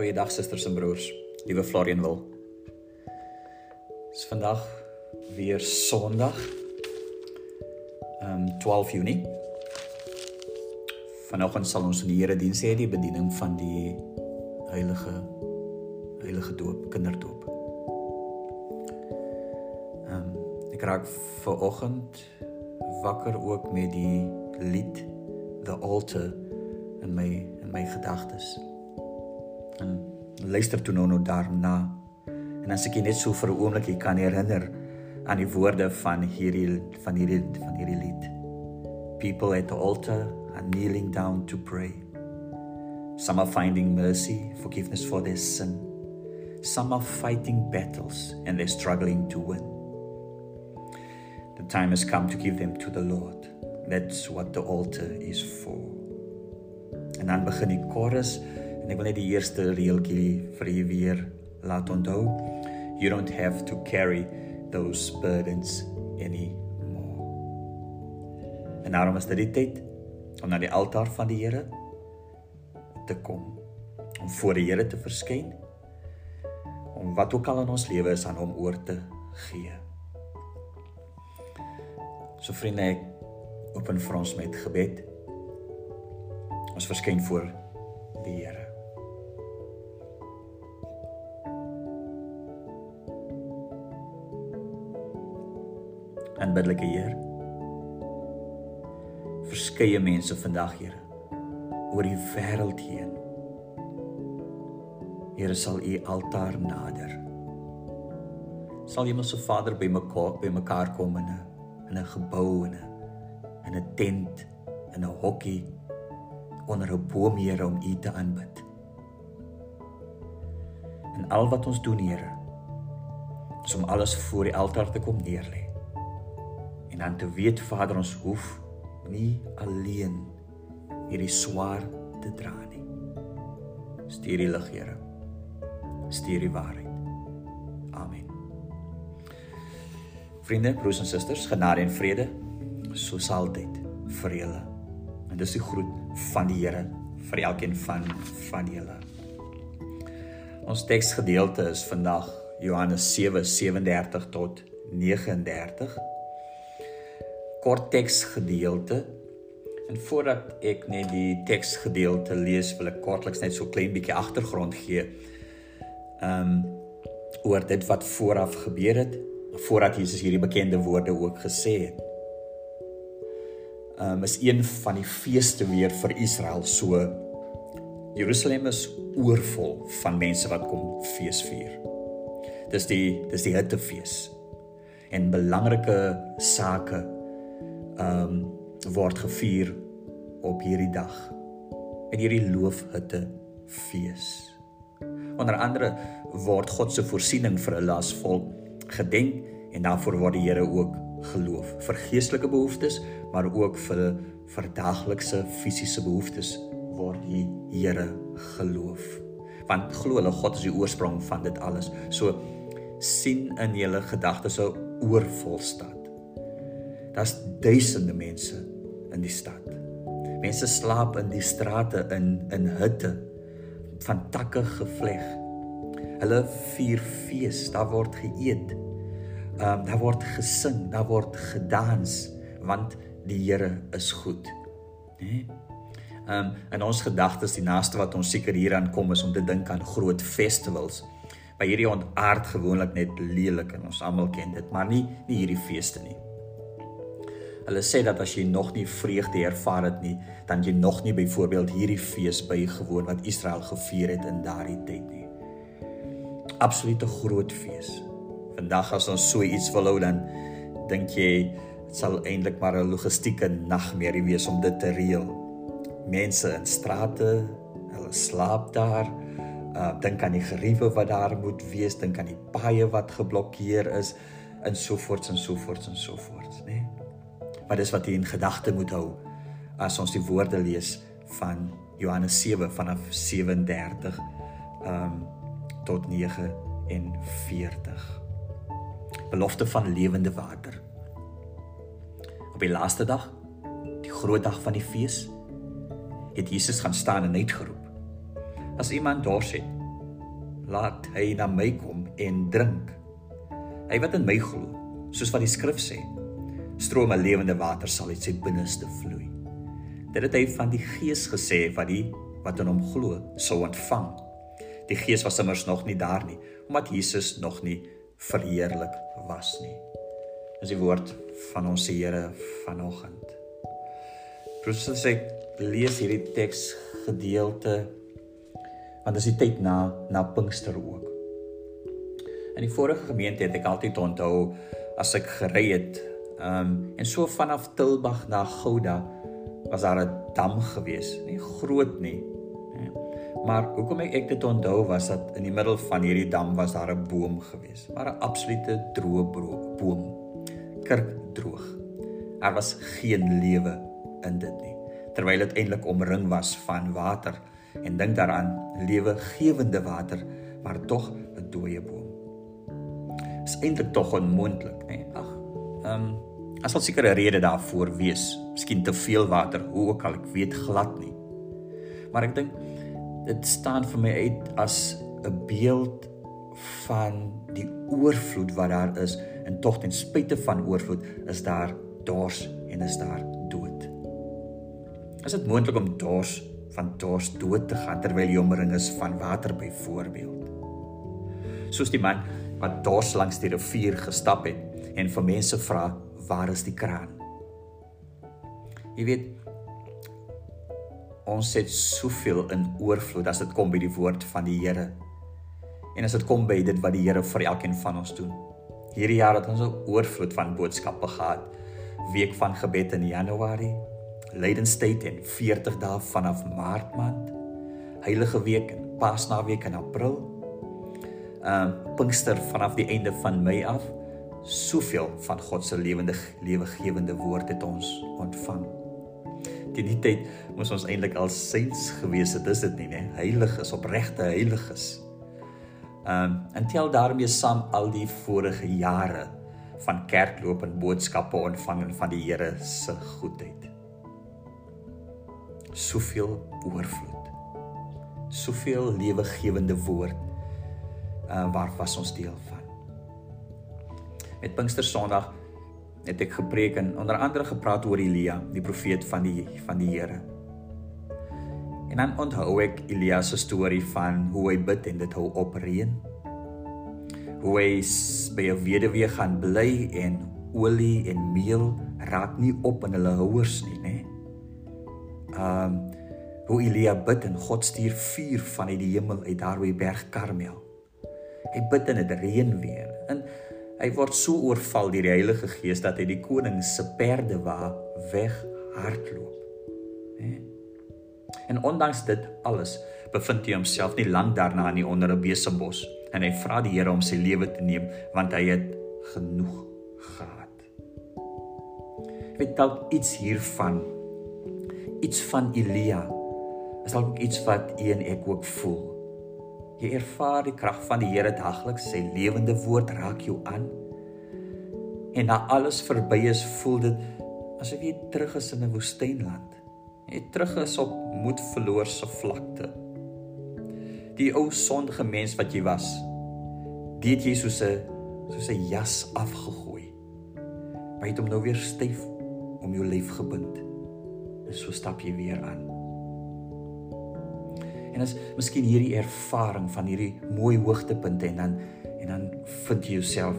Goeiedag susters en broers. Liewe Florian wil. Dis vandag weer Sondag. Ehm um, 12 Junie. Vanoggend sal ons in die Here diens hê die bediening van die heilige heilige doop, kinderdoop. Ehm um, ek raak ver oggend wakker ook met die lied The Altar in my in my gedagtes en luister toe nou nou daarna. En as ek net so vir 'n oomblik kan herinner aan die woorde van hierdie van hierdie van hierdie lied. People at the altar are kneeling down to pray. Some are finding mercy, forgiveness for their sin. Some are fighting battles and they're struggling to win. The time has come to give them to the Lord. That's what the altar is for. En dan begin die chorus En ek wil net die eerste reeltjie vir u weer laat onthou. You don't have to carry those burdens anymore. En daarom is dit tyd om na die altaar van die Here te kom. Om voor die Here te verskyn. Om wat ook al in ons lewe is aan hom oor te gee. So vriende, ek open vir ons met gebed. Ons verskyn voor die Here. Aanbiddelike Heer. Verskeie mense vandag, Here, oor die wêreld heen. Here sal U altaar nader. Sal jy mos se Vader by mekaar by mekaar kom in 'n in 'n gebou en 'n in 'n tent in 'n hokkie onder 'n boom Here om U te aanbid. En al wat ons doen, Here, is om alles voor die altaar te kom neerlê dan te weet Vader ons hoef nie alleen hierdie swaar te dra nie. Stuur die lig, Here. Stuur die waarheid. Amen. Vriende, broers en susters, genade en vrede soos altyd vir julle. En dis die groet van die Here vir elkeen van van julle. Ons teksgedeelte is vandag Johannes 7:37 tot 39 kort teksgedeelte. En voordat ek net die teksgedeelte lees, wil ek kortliks net so klein bietjie agtergrond gee. Um oor dit wat vooraf gebeur het, voordat Jesus hierdie bekende woorde ook gesê het. Um is een van die feeste weer vir Israel so Jerusalem is oorvol van mense wat kom feesvier. Dis die dis die hittefees. En belangrike sake ehm um, word gevier op hierdie dag in hierdie loofhutte fees. Onder andere word God se voorsiening vir 'n las volk gedenk en daarvoor word die Here ook geloof vir geestelike behoeftes, maar ook vir vir daaglikse fisiese behoeftes word die Here geloof. Want glo hulle God is die oorsprong van dit alles. So sien in julle gedagtes 'n oorvol stad. Daar's duisende mense in die stad. Mense slaap in die strate in in hutte van takke gevleg. Hulle vier fees, daar word geëet. Ehm um, daar word gesing, daar word gedans want die Here is goed. Né? Ehm um, in ons gedagtes die naaste wat ons seker hieraan kom is om te dink aan groot festivals. Maar hierdie ontaard gewoonlik net lelik en ons almal ken dit, maar nie nie hierdie feeste nie. Hulle sê dat as jy nog nie vreugde ervaar het nie, dan jy nog nie byvoorbeeld hierdie fees bygewoon wat Israel gevier het in daardie tyd nie. Absolute groot fees. Vandag as ons so iets wil hou dan dink jy dit sal eintlik maar 'n logistieke nagmerrie wees om dit te reël. Mense in strate, hulle slaap daar. Uh dink aan die geriewe wat daar moet wees, dink aan die paaie wat geblokkeer is en so voort en so voort en so voort, né? Nee? Maar dis wat jy in gedagte moet hou as ons die woorde lees van Johannes 7 vanaf 37 ehm um, tot 49. Belofte van lewende water. Op die laaste dag, die groot dag van die fees, het Jesus gaan staan en uitgeroep: As iemand dors het, laat hy na my kom en drink. Hy wat in my glo, soos wat die skrif sê, strome lewende water sal uit sy binneste vloei. Dit het hy van die Gees gesê wat die wat in hom glo sou ontvang. Die Gees was immers nog nie daar nie, omdat Jesus nog nie verheerlik was nie. Dis die woord van ons Here vanoggend. Proses sê lees hierdie teks gedeelte want dis die tyd na na Pinkster ook. In die vorige gemeente het ek altyd onthou as ek gery het, ehm um, en so vanaf Tilbag na Gouda was daar 'n dam gewees, nie groot nie. nie. Maar hoekom ek, ek dit onthou was dat in die middel van hierdie dam was daar 'n boom gewees, maar 'n absolute droë boom. Kerkdroog. Daar was geen lewe in dit nie, terwyl dit eintlik omring was van water en dink daaraan lewegewende water, maar tog 'n dooie boom is eintlik tog onmoontlik, nê? Ag. Ehm um, as al seker 'n rede daarvoor wees. Miskien te veel water, hoe ook al, ek weet glad nie. Maar ek dink dit staan vir my uit as 'n beeld van die oorvloed wat daar is en tog ten spyte van oorvloed is daar dors en is daar dood. Is dit moontlik om dors van dors dood te gaan terwyl jy omring is van water byvoorbeeld? Soos die man wat dors langs die rivier gestap het en vir mense vra waar is die kraan? Jy weet ons het soveel in oorvloed as dit kom by die woord van die Here. En as dit kom by dit wat die Here vir elkeen van ons doen. Hierdie jaar het ons 'n oorvloed van boodskappe gehad. Week van gebed in Januarie, Lydenstyd en 40 dae vanaf Maart maand, Heilige Week en Paasnaweek in April uh Pinkster vanaf die einde van Mei af soveel van God se lewende lewegewende woord het ons ontvang. Teen die tyd moes ons eintlik al saints gewees het, is dit nie, né? Heiliges, opregte heiliges. Um en tel daarmee saam al die vorige jare van kerkloop en boodskappe ontvang van die Here se goedheid. Soveel oorvloed. Soveel lewegewende woord uh, waar was ons deel van. Met Pinkster Sondag het ek gepreek en onder andere gepraat oor Elia, die profeet van die van die Here. En dan onthou ek Elia se storie van hoe hy bid en dit hou op reën. Hoe hy by 'n weduwee gaan bly en olie en meel raak nie op in hulle houers nie, né? Um hoe Elia bid en God stuur vuur van uit die hemel uit daar by Berg Karmel. Hy bid en dit reën weer. En hy word so oorval deur die Heilige Gees dat hy die koning se perde wa weg hardloop. Hè? En ondanks dit alles bevind hy homself nie lank daarna in die onder 'n besembos en hy vra die Here om sy lewe te neem want hy het genoeg gehad. Ek weet dalk iets hiervan iets van Elia is dalk iets wat u en ek ook voel. Jy ervaar die krag van die Here dagliks. Sy lewende woord raak jou aan. En na alles verby is, voel dit asof jy terug is in 'n woestynland. Jy terug is op moedverloorse vlakte. Die ou sondige mens wat jy was, dit jy soos 'n soos 'n jas afgegooi. Maar jy het hom nou weer styf om jou lyf gebind. En so stap jy weer aan. En as miskien hierdie ervaring van hierdie mooi hoogtepunte en dan en dan vind jy jouself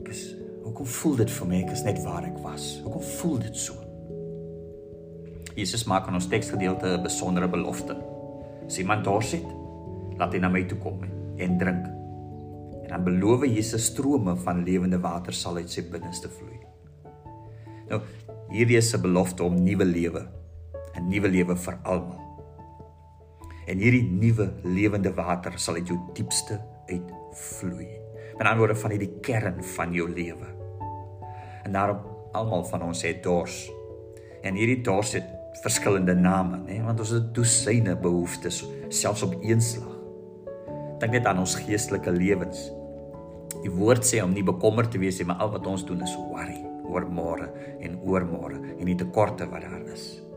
ek is hoekom voel dit vir my ek is net waar ek was. Hoekom voel dit so? Jesus maak aan ons teksgedeelte 'n besondere belofte. As iemand dors het, laat hy na my toe kom en drink. En dan beloof Jesus strome van lewende water sal uit sy binneste vloei. Nou, hierdie is 'n belofte om nuwe lewe, 'n nuwe lewe vir almal en hierdie nuwe lewende water sal uit jou diepste uitvloei. Met ander woorde van hierdie kern van jou lewe. En daarom almal van ons het dors. En hierdie dors het verskillende name, nê, want ons het dosyne behoeftes selfs op een slag. Dink net aan ons geestelike lewens. Die woord sê om nie bekommerd te wees nie, maar al wat ons doen is worry oor môre en oor môre en die tekorte wat daar is.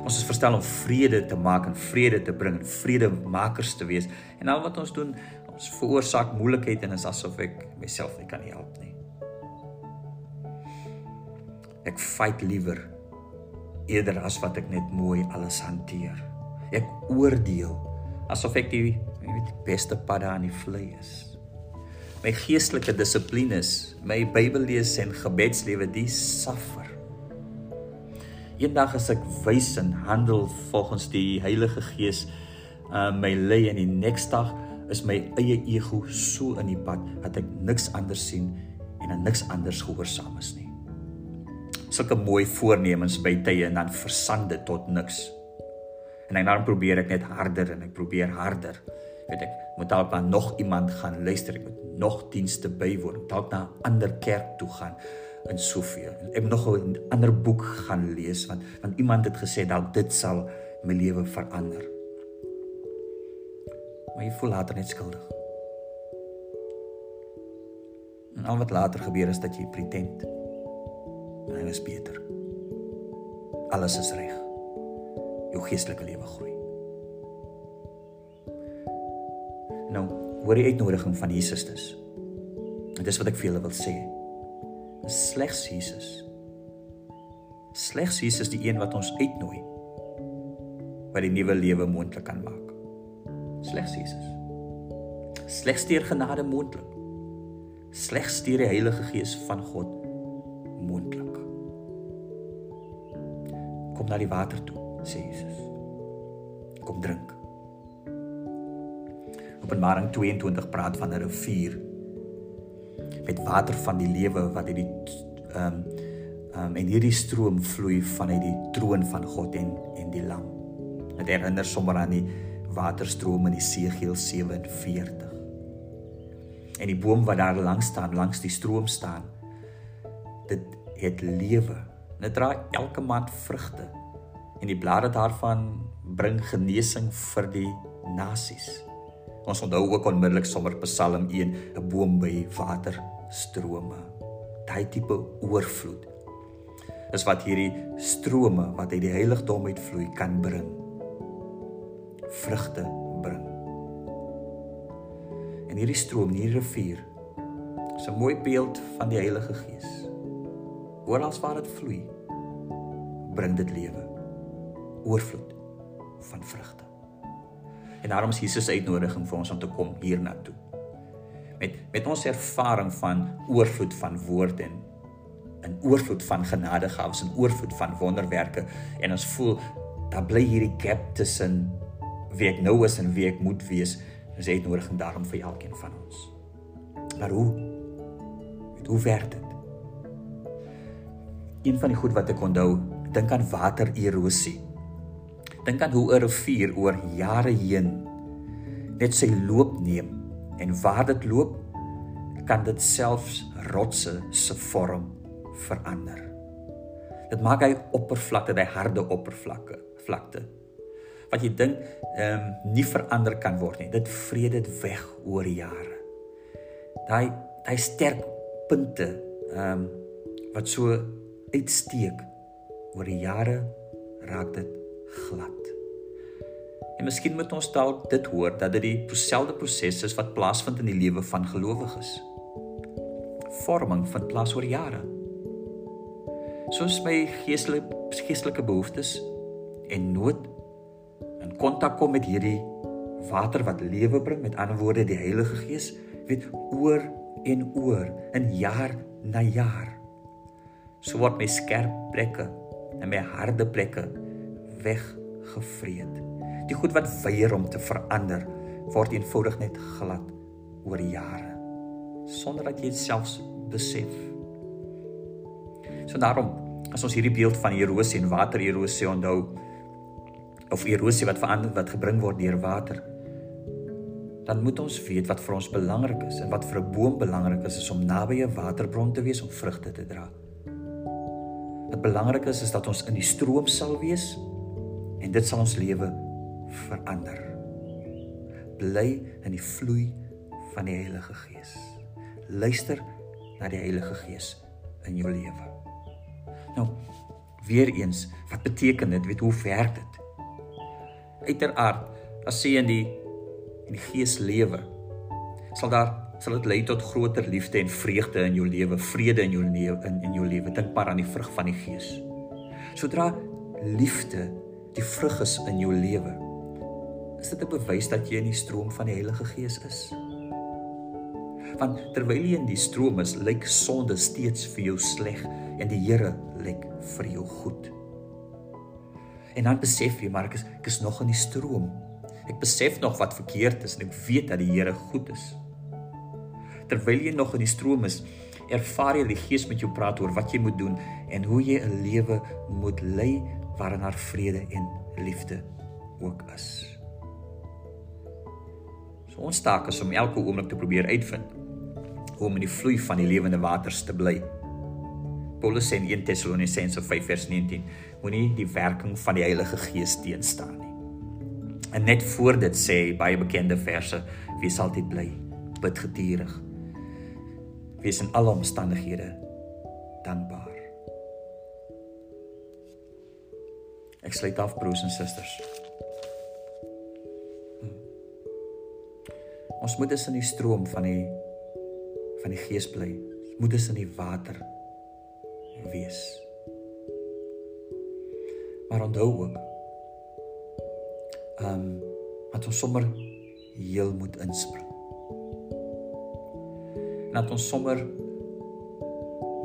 Ons is verstel om vrede te maak en vrede te bring en vredemakers te wees. En al wat ons doen, Ons veroorsaak moeilikheid en is asof ek myself nie kan help nie. Ek fight liewer eerder as wat ek net mooi alles hanteer. Ek oordeel asof ek die weet die beste pad aan die vlei is. My geestelike dissiplines, my Bybellees en gebedslewe, die suffer. Eendag as ek wys en handel volgens die Heilige Gees, uh my lei en die next dag is my eie ego so in die pad dat ek niks anders sien en aan niks anders gehoorsaam is nie. Sulke mooi voornemens by tye en dan versande tot niks. En dan probeer ek net harder en ek probeer harder weet ek moet dalk na nog iemand gaan luister ek moet nog dienste bywoon dalk na 'n ander kerk toe gaan in Sofia ek moet nog 'n ander boek gaan lees want want iemand het gesê dalk dit sal my lewe verander. Maar jy voel later net skuldig. En al wat later gebeur is dat jy pretend en dit is beter. Alles is reg. Jou geestelike lewe groei. Nou, hoor die uitnodiging van Jesus dus. En dis wat ek vir julle wil sê. Slegs Jesus. Slegs Jesus die een wat ons uitnooi wat die nuwe lewe moontlik kan maak. Slegs Jesus. Slegs deur genade moontlik. Slegs deur die Heilige Gees van God moontlik. Kom na die water toe, sê Jesus. Kom drink. Openbaring 22 praat van 'n rivier met water van die lewe wat uit die ehm um, ehm um, en hierdie stroom vloei vanuit die troon van God en en die lam. Dit herinner sommer aan die waterstroom in Esegiel 47. En die boom wat daar langs staan, langs die stroom staan, dit het lewe. Dit dra elke maand vrugte en die blare daarvan bring genesing vir die nasies. Ons onthou ook onmiddellik sommer Psalm 1, 'n boom by waterstrome. Daai tipe oorvloed is wat hierdie strome wat uit die heiligdom uitvloei kan bring. Vrugte bring. En hierdie stroom, hierdie rivier, is 'n mooi beeld van die Heilige Gees. Oral waar dit vloei, bring dit lewe. Oorvloed van vrugte. En daarom is Jesus uitnodiging vir ons om te kom hiernatoe. Met met ons ervaring van oorvloed van woord en 'n oorvloed van genadegawes en oorvloed van wonderwerke en ons voel daar bly hierdie gap tussen wie ek nou is en wie ek moet wees. Dis uitnodiging daarom vir elkeen van ons. Maar hoe? Met hoe werk dit? Een van die goed wat ek onthou, dink aan watererosie Dink aan hoe 'n rivier oor jare heen net sy loop neem en waar dit loop kan dit selfs rotse se vorm verander. Dit maak hy oppervlakte, hy harde oppervlakke, vlakte. Wat jy dink ehm um, nie verander kan word nie. Dit vrede dit weg oor jare. Daai daai sterk punte ehm um, wat so uitsteek oor die jare raak dit glad. En miskien moet ons dalk dit hoor dat dit dieselfde proses is wat plaasvind in die lewe van gelowiges. Vorming vind plaas oor jare. Soos my geestelike geestelike behoeftes en nood in kontak kom met hierdie water wat lewe bring, met ander woorde die Heilige Gees, weet oor en oor in jaar na jaar. So word my skerp plekke en my harde plekke weggevreet. Die goed wat weier om te verander, word eenvoudig net glad oor jare sonder dat jy dit selfs besef. So daarom, as ons hierdie beeld van erosie en watererosie onthou of erosie wat verander wat gebring word deur water, dan moet ons weet wat vir ons belangrik is en wat vir 'n boom belangrik is, is om naby 'n waterbron te wees om vrugte te dra. Wat belangrik is is dat ons in die stroom sal wees en dit sal ons lewe verander. Bly in die vloei van die Heilige Gees. Luister na die Heilige Gees in jou lewe. Nou, weer eens, wat beteken dit? Weet hoe werk dit? Uiteraard, as sê in die in die Gees lewe, sal daar sal dit lei tot groter liefde en vreugde in jou lewe, vrede in jou lewe in in jou lewe. Dink maar aan die vrug van die Gees. Sodra liefde die vrug is in jou lewe, is dit 'n bewys dat jy in die stroom van die Heilige Gees is. Want terwyl jy in die stroom is, lyk sonde steeds vir jou sleg en die Here lyk vir jou goed. En dan besef jy maar ek is ek is nog in die stroom. Ek besef nog wat verkeerd is en ek weet dat die Here goed is. Terwyl jy nog in die stroom is, ervaar jy die Gees met jou praat oor wat jy moet doen en hoe jy 'n lewe moet lei waarin daar vrede en liefde ook is. So ons taak is om elke oomblik te probeer uitvind hoe om in die vloei van die lewende waters te bly. Paulus sê in 1 Tessalonisense 5:19, moenie die werking van die Heilige Gees teenstaan nie. En net voor dit sê baie bekende verse, wees altyd bly, bid geduldig. Wees in alle omstandighede dankbaar. Ek sluit af broers en susters. Ons moet dus in die stroom van die van die Gees bly. Ons moet dus in die water wees. Maar onthou ook ehm um, dat ons sommer heel moet inspring. En dat ons sommer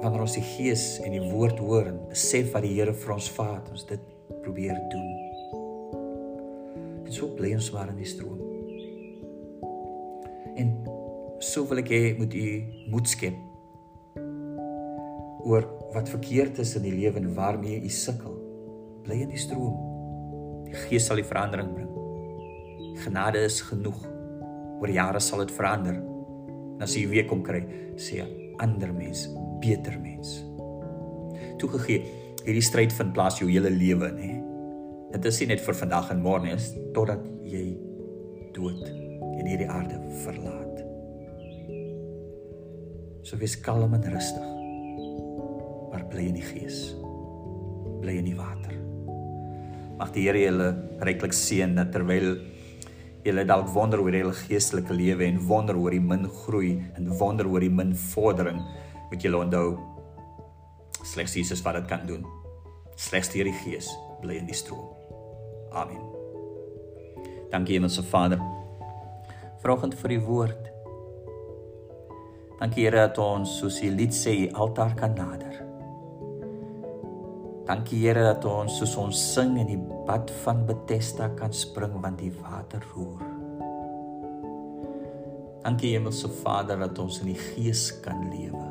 wanneer ons die Gees en die woord hoor en besef wat die Here vir ons vaat, ons dit probeer doen. En so bly ons maar in die stroom. So wil ek hê moet u moed skep oor wat verkeerd is in die lewe en waarmee u sukkel. Bly in die stroom. Die Gees sal die verandering bring. Genade is genoeg. Oor jare sal dit verander. En as jy weer kom kry, sê ander mens, beter mens. Toegegee, hierdie stryd vind plaas jou hele lewe, nê? Dit is nie net vir vandag en môre nie, totdat jy dood en hierdie aarde verlaat. So wees kalm en rustig. Maar bly in die gees. Bly in die water. Mag die Here julle ryklik seën dat terwyl julle dalk wonder oor julle geestelike lewe en wonder oor die min groei en wonder oor die min vordering, moet julle onthou slegs Jesus wat dit kan doen. Slegs deur die Gees bly in die stroom. Amen. Dankie Hemelse Vader. Vrouend vir die woord. Dankie Here dat ons soos die lied sê, die altaar kan nader. Dankie Here dat ons soos ons sing in die bad van Bethesda kan spring want die water roer. Dankie Hemelse Vader dat ons in die Gees kan lewe.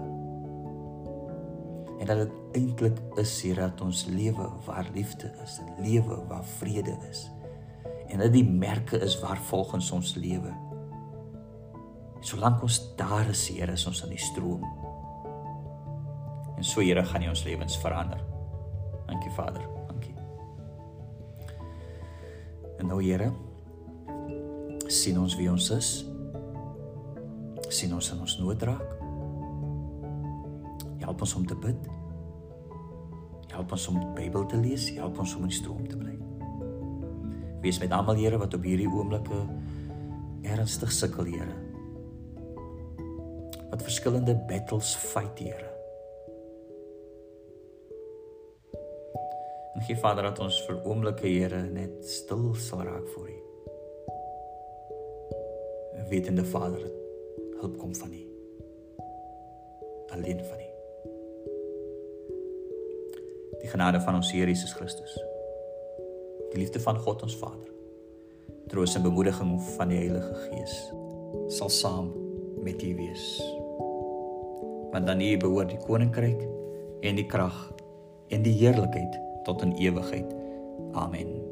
En dat dit eintlik is hier dat ons lewe waar liefde is, 'n lewe waar vrede is. En dat die merke is waar volgens ons lewe. Solank ons daar is, Here, is ons in die stroom. En so Here gaan U ons lewens verander. Dankie Vader. Dankie. En nou Here, sien ons wie ons is. sien ons in ons nood raak. Help ons om te bid. Help ons om die Bybel te lees, help ons om in die stroom te bly. Wees met almal Here wat op hierdie oomblikke ernstig sukkel, Here. Verskillende battles fight, Here. En gee Vader dat ons vir oomblikke Here net stil sal raak voor U. Wetende Vader, hulp kom van U. Alleen van U. Die genade van ons Here Jesus Christus. Die liefde van God ons Vader. Troos en bemoediging van die Heilige Gees sal saam met u wees. Want dan U behoort die koninkryk en die krag en die heerlikheid tot in ewigheid. Amen.